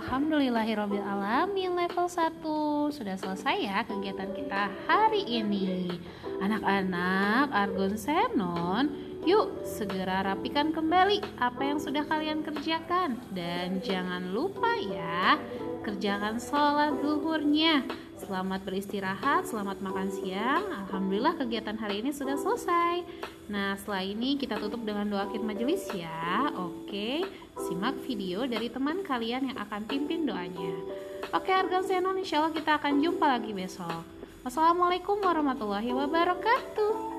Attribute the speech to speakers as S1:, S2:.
S1: Alhamdulillahirabbil alamin level 1. Sudah selesai ya kegiatan kita hari ini. Anak-anak Argon Senon, yuk segera rapikan kembali apa yang sudah kalian kerjakan dan jangan lupa ya kerjakan sholat zuhurnya. Selamat beristirahat, selamat makan siang. Alhamdulillah kegiatan hari ini sudah selesai. Nah, setelah ini kita tutup dengan doa akhir majelis ya. Oke, simak video dari teman kalian yang akan pimpin doanya. Oke, Argan Senon, insya Allah kita akan jumpa lagi besok. Wassalamualaikum warahmatullahi wabarakatuh.